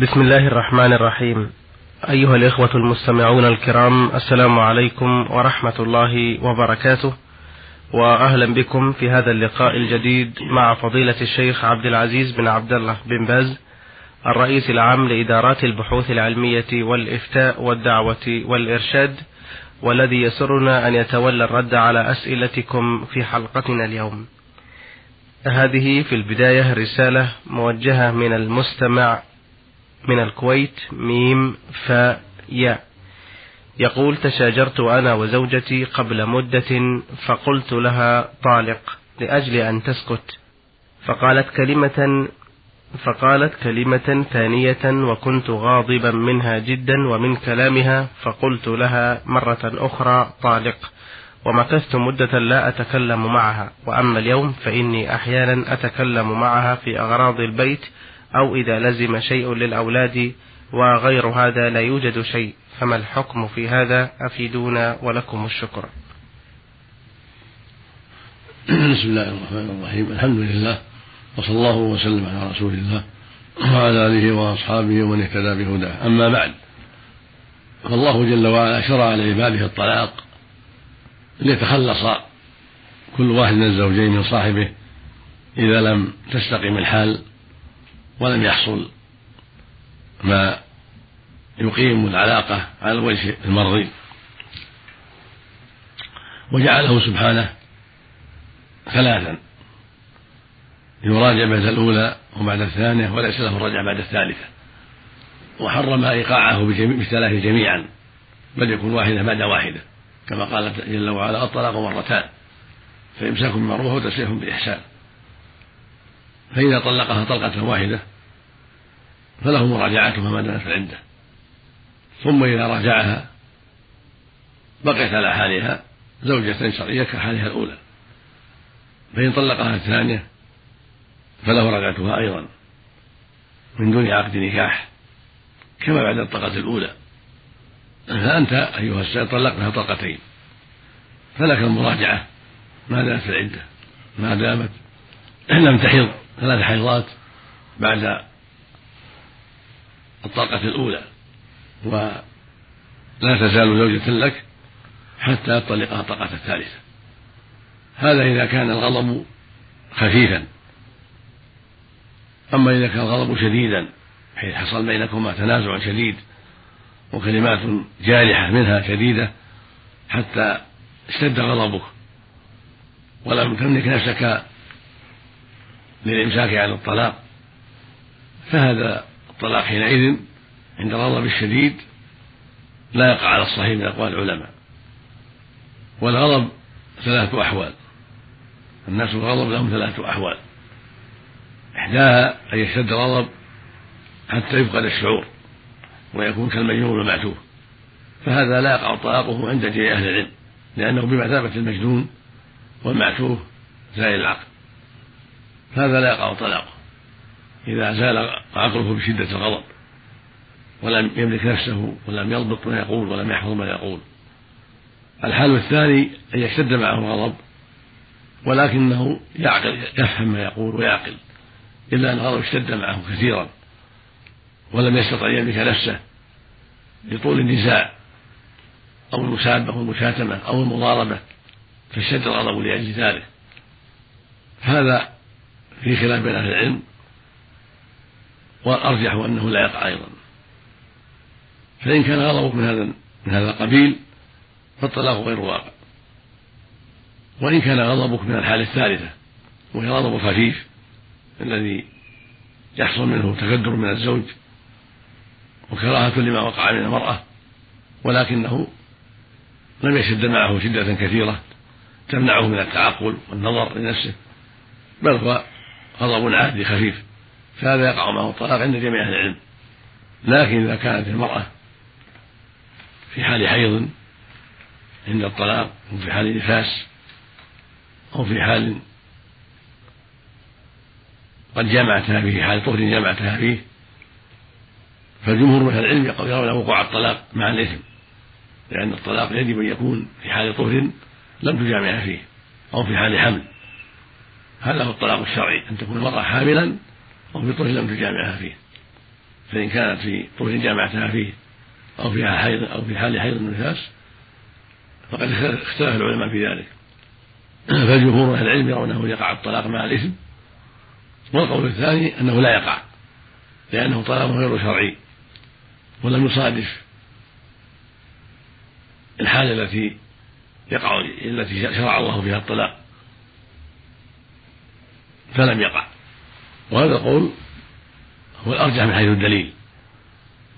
بسم الله الرحمن الرحيم أيها الإخوة المستمعون الكرام السلام عليكم ورحمة الله وبركاته وأهلا بكم في هذا اللقاء الجديد مع فضيلة الشيخ عبد العزيز بن عبد الله بن باز الرئيس العام لإدارات البحوث العلمية والإفتاء والدعوة والإرشاد والذي يسرنا أن يتولى الرد على أسئلتكم في حلقتنا اليوم هذه في البداية رسالة موجهة من المستمع من الكويت ميم فاء ياء يقول تشاجرت أنا وزوجتي قبل مدة فقلت لها طالق لأجل أن تسكت. فقالت كلمة فقالت كلمة ثانية وكنت غاضبا منها جدا ومن كلامها فقلت لها مرة أخرى طالق ومكثت مدة لا أتكلم معها. وأما اليوم فإني أحيانا أتكلم معها في أغراض البيت أو إذا لزم شيء للأولاد وغير هذا لا يوجد شيء. فما الحكم في هذا؟ أفيدونا ولكم الشكر. بسم الله الرحمن الرحيم. الحمد لله وصلى الله وسلم على رسول الله وعلى آله وأصحابه ومن اهتدى بهداه. أما بعد فالله جل وعلا شرع لعباده الطلاق ليتخلص كل واحد من الزوجين من صاحبه إذا لم تستقم الحال. ولم يحصل ما يقيم العلاقة على الوجه المرضي. وجعله سبحانه ثلاثا. يراجع بعد الأولى وبعد الثانية وليس له الرجع بعد الثالثة. وحرم إيقاعه بالثلاث جميعا. بل يكون واحدة بعد واحدة. كما قال جل وعلا الطلاق مرتان فإمساك بمعروف وتسريح بإحسان. فإذا طلقها طلقة واحدة فله مراجعتها ما دامت العدة ثم إذا راجعها بقيت على حالها زوجة شرعية كحالها الأولى. فإن طلقها الثانية فله رجعتها أيضا من دون عقد نكاح كما بعد الطلقة الأولى. فأنت أيها السيد طلقتها طلقتين فلك المراجعة ما دامت العدة ما دامت لم تحض. ثلاث حيضات بعد الطلقة الأولى ولا تزال زوجة لك حتى تطلقها الطلقة الثالثة. هذا إذا كان الغضب خفيفا. أما إذا كان الغضب شديدا حيث حصل بينكما تنازع شديد وكلمات جارحة منها شديدة حتى اشتد غضبك. ولم تملك نفسك للإمساك عن الطلاق. فهذا الطلاق حينئذ عند الغضب الشديد لا يقع على الصحيح من أقوال العلماء. والغضب ثلاثة أحوال. الناس الغضب لهم ثلاثة أحوال. إحداها أن يشتد الغضب حتى يفقد الشعور ويكون كالمجنون والمعتوه فهذا لا يقع طلاقه عند جميع أهل العلم لأنه بمثابة المجنون والمعتوه زائل العقل. فهذا لا يقع طلاقه إذا زال عقله بشدة الغضب ولم يملك نفسه ولم يضبط ما يقول ولم يحفظ ما يقول. الحال الثاني أن يشتد معه الغضب ولكنه يعقل يفهم ما يقول ويعقل إلا أن الغضب اشتد معه كثيرا ولم يستطع أن يملك نفسه لطول النزاع أو المسابة أو المشاتمة أو المضاربة فاشتد الغضب لأجل ذلك. هذا في خلاف بين أهل العلم والأرجح أنه لا يقع أيضا. فإن كان غضبك من هذا من هذا القبيل فالطلاق غير واقع. وإن كان غضبك من الحالة الثالثة وهي غضب خفيف الذي يحصل منه تكدر من الزوج وكراهة لما وقع من المرأة ولكنه لم يشد معه شدة كثيرة تمنعه من التعقل والنظر لنفسه بل هو غضب عادي خفيف. فهذا يقع معه الطلاق عند جميع أهل العلم. لكن إذا كانت المرأة في حال حيض عند الطلاق أو في حال نفاس أو في حال قد جمعتها في حال طهر جمعتها فيه فالجمهور من أهل العلم يرون وقوع الطلاق مع الإثم. لأن الطلاق يجب أن يكون في حال طهر لم تجامعها فيه أو في حال حمل. هذا هو الطلاق الشرعي أن تكون المرأة حاملا أو في طهر لم تجامعها فيه. فإن كانت في طهر جامعتها فيه أو فيها حيض أو في حال حيض النفاس فقد اختلف العلماء في ذلك. فجمهور أهل العلم يرون أنه يقع الطلاق مع الإثم. والقول الثاني أنه لا يقع لأنه طلاق غير شرعي ولم يصادف. الحالة التي يقع التي شرع الله فيها الطلاق فلم يقع. وهذا القول هو الأرجح من حيث الدليل.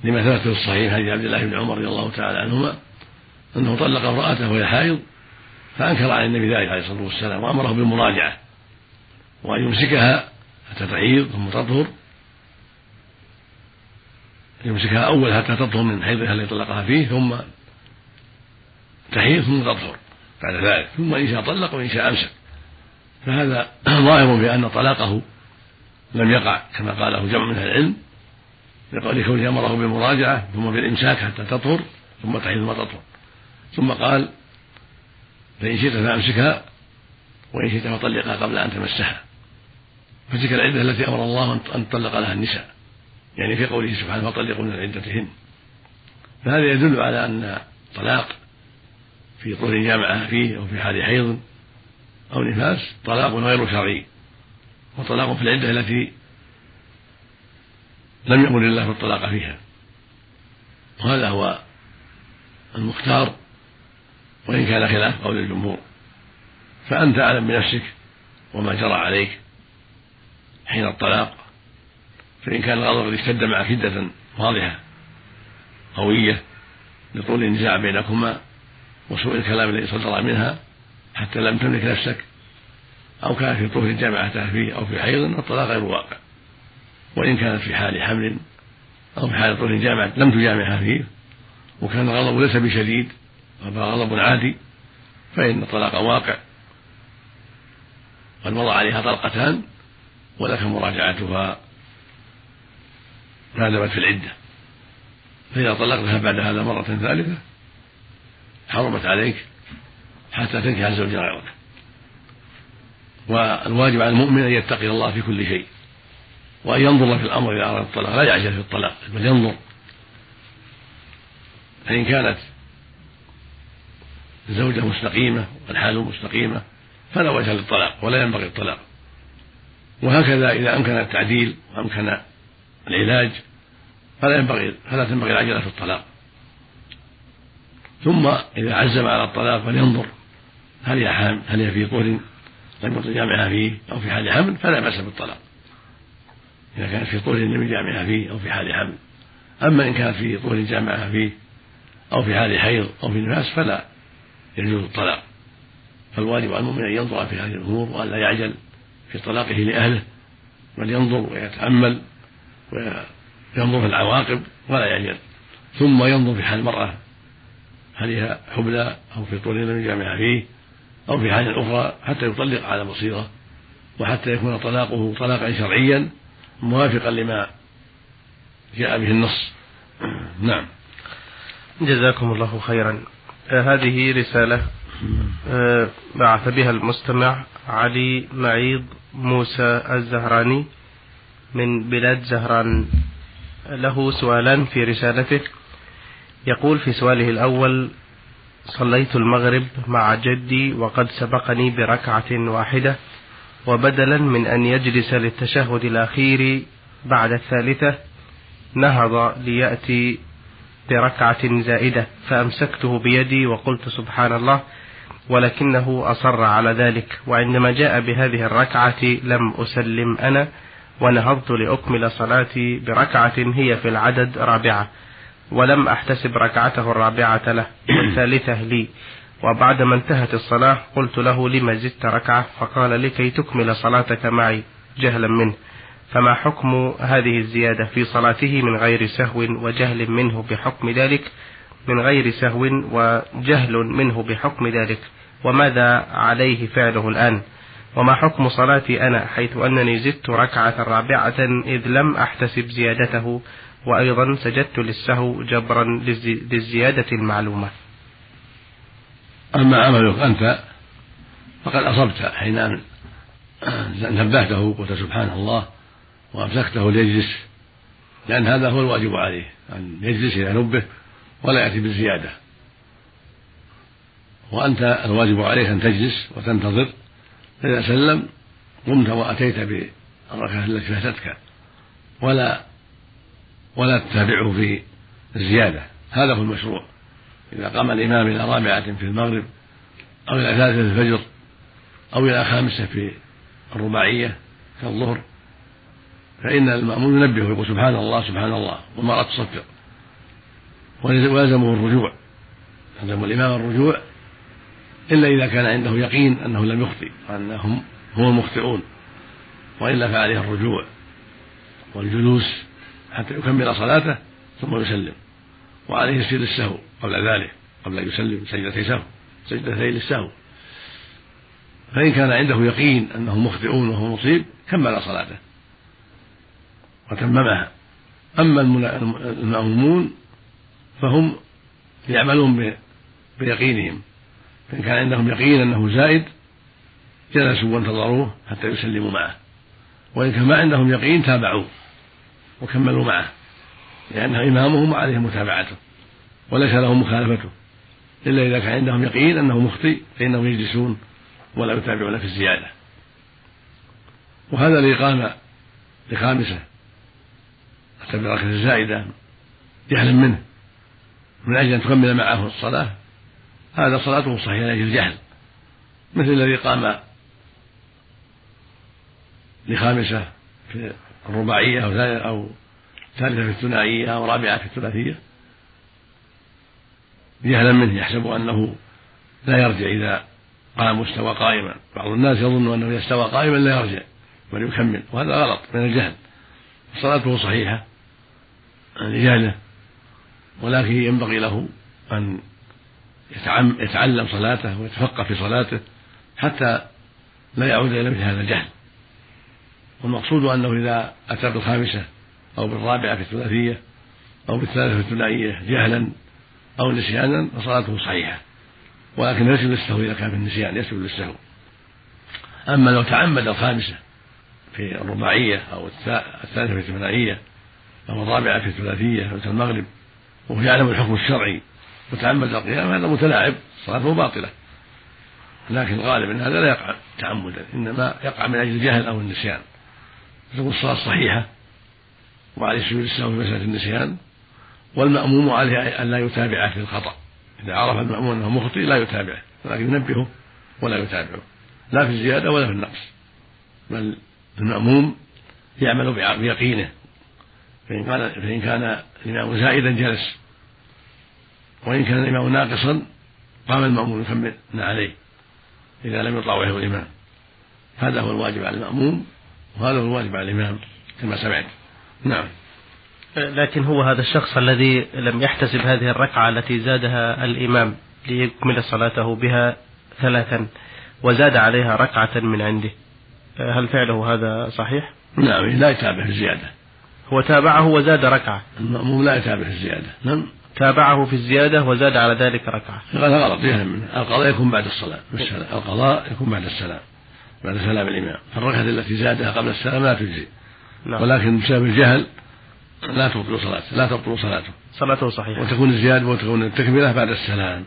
لما ثبت في الصحيح حديث عبد الله بن عمر رضي الله تعالى عنهما أنه طلق امرأته وهي حائض فأنكر على النبي ذلك عليه الصلاة والسلام وأمره بالمراجعة وأن يمسكها حتى تحيض ثم تطهر. يمسكها أول حتى تطهر من حيضها الذي طلقها فيه ثم تحيض ثم تطهر بعد ذلك. ثم إن شاء طلق وإن شاء أمسك. فهذا ظاهر بأن طلاقه لم يقع كما قاله جمع من العلم لقول كونه أمره بالمراجعة ثم بالإمساك حتى تطهر ثم تحيض ثم تطهر. ثم قال فإن شئت فأمسكها وإن شئت فطلقها قبل أن تمسها. فتلك العدة التي أمر الله ان تطلق لها النساء يعني في قوله سبحانه فطلقوا من عدتهن. فهذا يدل على أن طلاق في طول جامعة فيه أو في حال حيض أو نفاس طلاق غير شرعي. وطلاق في العدة التي لم يأمر الله بالطلاق فيها. وهذا هو المختار وإن كان خلاف قول الجمهور. فأنت أعلم بنفسك وما جرى عليك حين الطلاق. فإن كان الغضب قد اشتد معك شدة واضحة قوية لطول النزاع بينكما وسوء الكلام الذي صدر منها حتى لم تملك نفسك أو كان في طهر جامعتها فيه أو في حيض الطلاق غير واقع. وإن كانت في حال حمل أو في حال طهر جامعة لم تجامعها فيه وكان الغضب ليس بشديد غضب عادي فإن الطلاق واقع. قد مضى عليها طلقتان ولك مراجعتها ما دامت في العدة. فإذا طلقتها بعد هذا مرة ثالثة حرمت عليك. حتى تنكح الزوج غيرك والواجب على المؤمن أن يتقي الله في كل شيء وأن ينظر في الأمر إذا أراد الطلاق. لا يعجل في الطلاق بل ينظر. فإن كانت الزوجة مستقيمة والحال مستقيمة فلا وجه للطلاق ولا ينبغي الطلاق. وهكذا إذا أمكن التعديل وأمكن العلاج فلا ينبغي فلا تنبغي العجلة في الطلاق. ثم إذا عزم على الطلاق فلينظر. هل هي حامل هل هي في طهر لم يطل جامعها فيه أو في حال حمل؟ فلا بأس بالطلاق. إذا كانت في طول لم يجامعها فيه أو في حال حمل. أما إن كانت في طول جامعها فيه أو في حال حيض أو في نفاس فلا يجوز الطلاق. فالواجب على المؤمن أن ينظر في هذه الأمور وأن لا يعجل في طلاقه لأهله بل ينظر ويتأمل وينظر في العواقب ولا يعجل. ثم ينظر في حال المرأة هل هي حبلى أو في طول لم يجامعها فيه أو في حال أخرى حتى يطلق على بصيرة وحتى يكون طلاقه طلاقا شرعيا موافقا لما جاء به النص. نعم. جزاكم الله خيرا. آه هذه رسالة آه بعث بها المستمع علي معيض موسى الزهراني من بلاد زهران. له سؤالان في رسالته. يقول في سؤاله الأول صليت المغرب مع جدي وقد سبقني بركعة واحدة وبدلا من أن يجلس للتشهد الأخير بعد الثالثة نهض ليأتي بركعة زائدة فأمسكته بيدي وقلت سبحان الله ولكنه أصر على ذلك وعندما جاء بهذه الركعة لم أسلم أنا ونهضت لأكمل صلاتي بركعة هي في العدد رابعة. ولم أحتسب ركعته الرابعة له والثالثة لي. وبعدما انتهت الصلاة قلت له لما زدت ركعة؟ فقال لكي تكمل صلاتك معي جهلا منه. فما حكم هذه الزيادة في صلاته من غير سهو وجهل منه بحكم ذلك؟ من غير سهو وجهل منه بحكم ذلك. وماذا عليه فعله الآن؟ وما حكم صلاتي أنا حيث أنني زدت ركعة رابعة إذ لم أحتسب زيادته وأيضا سجدت للسهو جبرا للزيادة المعلومة. أما عملك أنت فقد أصبت حين نبهته قلت سبحان الله وأمسكته ليجلس لأن هذا هو الواجب عليه أن يجلس إلى نبه ولا يأتي بالزيادة. وأنت الواجب عليك أن تجلس وتنتظر فإذا سلم قمت وأتيت بالركعة التي فاتتك ولا ولا تتابعه في الزيادة هذا هو المشروع. إذا قام الإمام إلى رابعة في المغرب أو إلى ثالثة في الفجر أو إلى خامسة في الرباعية كالظهر فإن المأمون ينبه ويقول سبحان الله سبحان الله والمرأة تصفق ويلزمه الرجوع. يلزم الإمام الرجوع إلا إذا كان عنده يقين أنه لم يخطئ وأنهم هم المخطئون وإلا فعليه الرجوع والجلوس حتى يكمل صلاته ثم يسلم. وعليه يسير السهو قبل ذلك قبل أن يسلم سجدتي سهو سجدتي للسهو. فإن كان عنده يقين أنهم مخطئون وهو مصيب كمل صلاته. وتممها. أما المأمومون فهم يعملون بيقينهم. فإن كان عندهم يقين أنه زائد جلسوا وانتظروه حتى يسلموا معه. وإن كان ما عندهم يقين تابعوه. وكملوا معه لأنه إمامهم وعليه متابعته وليس لهم مخالفته. إلا إذا كان عندهم يقين أنه مخطئ فإنهم يجلسون ولا يتابعون في الزيادة. وهذا الإقامة لخامسة. حتى بالركعة الزائدة جهلا منه. من أجل أن تكمل معه الصلاة هذا صلاته صحيحة لأجل الجهل. مثل الذي قام لخامسة في الرباعية أو أو ثالثة في الثنائية أو رابعة في الثلاثية. جهلا منه يحسب أنه لا يرجع إذا قام مستوى قائما. بعض الناس يظن أنه إذا استوى قائما لا يرجع بل يكمل وهذا غلط من الجهل. صلاته صحيحة لجهله ولكن ينبغي له أن يتعلم صلاته ويتفقه في صلاته حتى لا يعود إلى مثل هذا الجهل. والمقصود أنه إذا أتى بالخامسة أو بالرابعة في الثلاثية أو بالثالثة في الثنائية جهلا أو نسيانا فصلاته صحيحة. ولكن يسجد للسهو إذا كان في النسيان يسجد للسهو أما لو تعمد الخامسة في الرباعية أو الثالثة في الثنائية أو الرابعة في الثلاثية مثل المغرب وهو يعلم الحكم الشرعي وتعمد القيام هذا متلاعب صلاته باطلة. لكن الغالب أن هذا لا يقع تعمدا إنما يقع من أجل الجهل أو النسيان. تكون الصلاة صحيحة وعليه سجود السهو في مسألة النسيان والمأموم عليه أن لا يتابعه في الخطأ. إذا عرف المأموم أنه مخطئ لا يتابعه ولكن ينبهه ولا يتابعه. لا في الزيادة ولا في النقص. بل المأموم يعمل بيقينه. فإن كان فإن كان الإمام زائدا جلس. وإن كان الإمام ناقصا قام المأموم يكمل عليه إذا لم يطاوعه الإمام. هذا هو الواجب على المأموم وهذا هو الواجب على الإمام كما سمعت. نعم. لكن هو هذا الشخص الذي لم يحتسب هذه الركعة التي زادها الإمام ليكمل صلاته بها ثلاثا وزاد عليها ركعة من عنده. هل فعله هذا صحيح؟ نعم لا يتابع في الزيادة. هو تابعه وزاد ركعة. المأموم لا يتابع في الزيادة. نعم. تابعه في الزيادة وزاد على ذلك ركعة. هذا غلط منه. القضاء يكون بعد الصلاة. القضاء يكون بعد السلام. بعد سلام الإمام. فالركعة التي زادها قبل السلام لا تجزي. نعم. ولكن بسبب الجهل لا تبطل صلاته لا تبطل صلاته. صلاته صحيحة. وتكون الزيادة وتكون التكملة بعد السلام.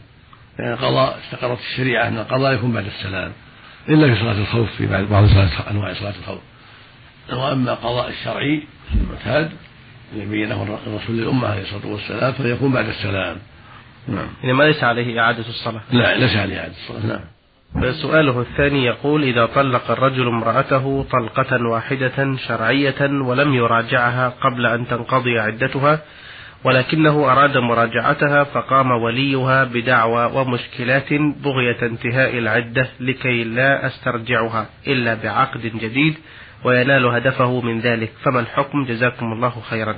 يعني القضاء استقرت الشريعة أن القضاء يكون بعد السلام. إلا في صلاة الخوف في بعض صلاة أنواع صلاة الخوف. وأما القضاء الشرعي المعتاد الذي بينه الرسول للأمة عليه الصلاة والسلام فيكون بعد السلام. نعم. يعني ما ليس عليه إعادة الصلاة. لا ليس عليه إعادة الصلاة. نعم. سؤاله الثاني يقول إذا طلق الرجل امرأته طلقة واحدة شرعية ولم يراجعها قبل أن تنقضي عدتها ولكنه أراد مراجعتها فقام وليها بدعوى ومشكلات بغية انتهاء العدة لكي لا أسترجعها إلا بعقد جديد وينال هدفه من ذلك. فما الحكم؟ جزاكم الله خيرا.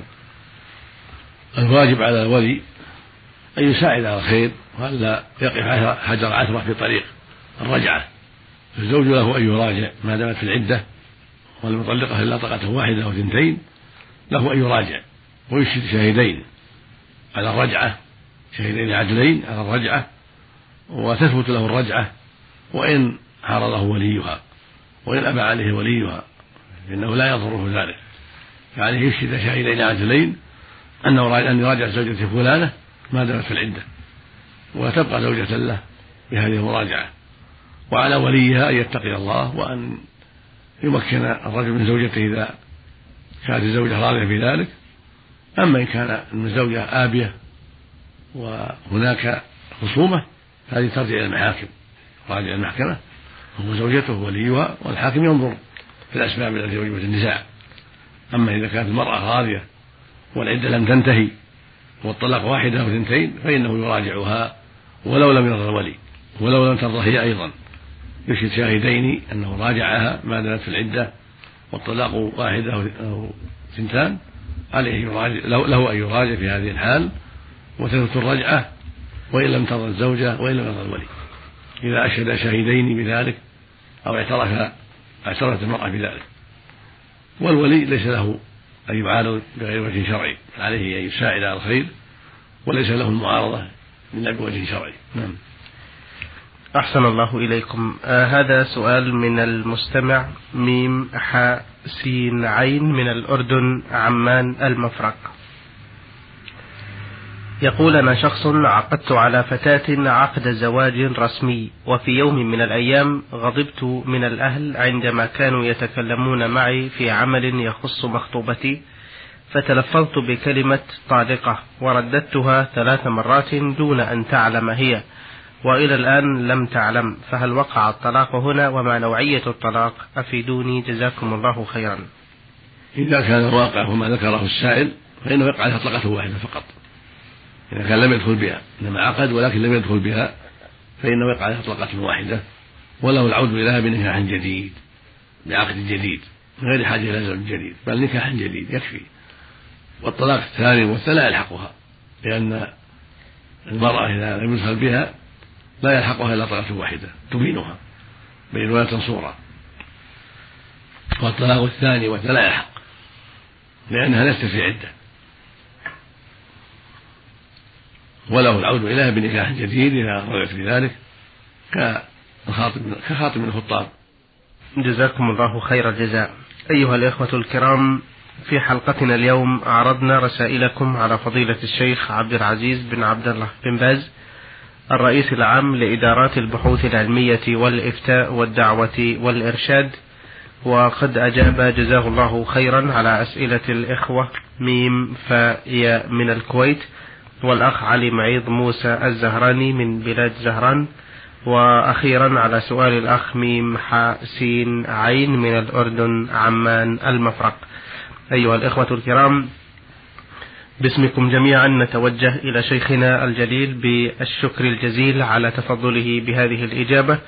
الواجب على الولي أن يساعد على الخير وألا يقف حجر عثرة في طريق. الرجعة. فالزوج له أن يراجع ما دامت في العدة والمطلقة إلا طلقة واحدة أو اثنتين له أن يراجع ويشهد شاهدين على الرجعة شاهدين عدلين على الرجعة وتثبت له الرجعة وإن عارضه وليها وإن أبى عليه وليها فإنه لا يضره ذلك. فعليه يشهد شاهدين عادلين أنه أن يراجع زوجته فلانة ما دامت في العدة وتبقى زوجة له بهذه المراجعة. وعلى وليها أن يتقي الله وأن يمكن الرجل من زوجته إذا كانت الزوجة راضية في ذلك. أما إن كان الزوجة آبية وهناك خصومة هذه ترجع إلى المحاكم راجع المحكمة. هو زوجته وليها والحاكم ينظر في الأسباب التي وجبت النزاع. أما إذا كانت المرأة راضية والعدة لم تنتهي والطلاق واحدة أو اثنتين فإنه يراجعها ولو لم يرضى الولي ولو لم ترضى هي أيضا. يشهد شاهدين أنه راجعها ما دامت في العدة والطلاق واحدة أو ثنتان عليه يراجع له أن يراجع في هذه الحال وتثبت الرجعة وإن لم ترضى الزوجة وإن لم يرضى الولي. إذا أشهد شاهدين بذلك أو اعترف اعترفت المرأة بذلك. والولي ليس له أن يعارض بغير وجه شرعي عليه أن يساعد على الخير وليس له المعارضة إلا بوجه شرعي. نعم. أحسن الله إليكم. آه هذا سؤال من المستمع ميم حاء سين عين من الأردن عمان المفرق. يقول أنا شخص عقدت على فتاة عقد زواج رسمي وفي يوم من الأيام غضبت من الأهل عندما كانوا يتكلمون معي في عمل يخص مخطوبتي فتلفظت بكلمة طالقة ورددتها ثلاث مرات دون أن تعلم هي. وإلى الآن لم تعلم فهل وقع الطلاق هنا وما نوعية الطلاق؟ أفيدوني جزاكم الله خيرا. إذا كان الواقع وما ذكره السائل فإنه يقع عليها طلقة واحدة فقط. إذا كان لم يدخل بها إنما عقد ولكن لم يدخل بها فإنه يقع عليها طلقة واحدة وله العود إليها بنكاح جديد بعقد جديد من غير حاجة إلى زوج جديد بل نكاح جديد يكفي. والطلاق الثاني والثاني لا يلحقها لأن المرأة إذا لم يدخل بها لا يلحقها إلا طلقة واحدة تبينها بين ولاة صورة. والطلاق الثاني والثاني لا يلحق لأنها ليست في عدة. وله العود إليها بنكاح جديد إذا رغبت في ذلك كخاطب كخاطب من الخطاب. جزاكم الله خير الجزاء. أيها الإخوة الكرام في حلقتنا اليوم عرضنا رسائلكم على فضيلة الشيخ عبد العزيز بن عبد الله بن باز. الرئيس العام لإدارات البحوث العلمية والإفتاء والدعوة والإرشاد وقد أجاب جزاه الله خيرا على أسئلة الإخوة ميم فاء من الكويت والأخ علي معيض موسى الزهراني من بلاد زهران وأخيرا على سؤال الأخ ميم حاء سين عين من الأردن عمان المفرق. أيها الإخوة الكرام باسمكم جميعا نتوجه إلى شيخنا الجليل بالشكر الجزيل على تفضله بهذه الإجابة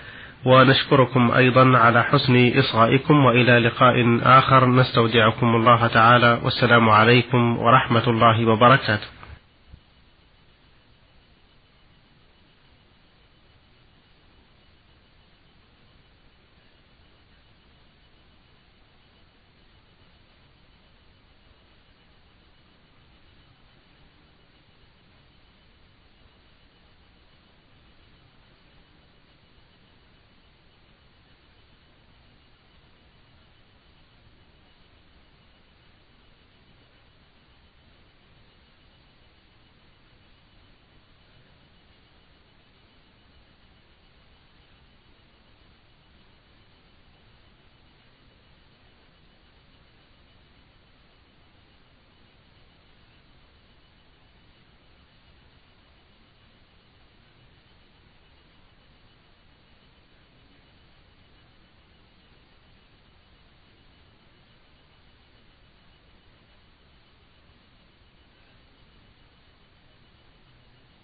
ونشكركم أيضا على حسن إصغائكم وإلى لقاء آخر. نستودعكم الله تعالى والسلام عليكم ورحمة الله وبركاته.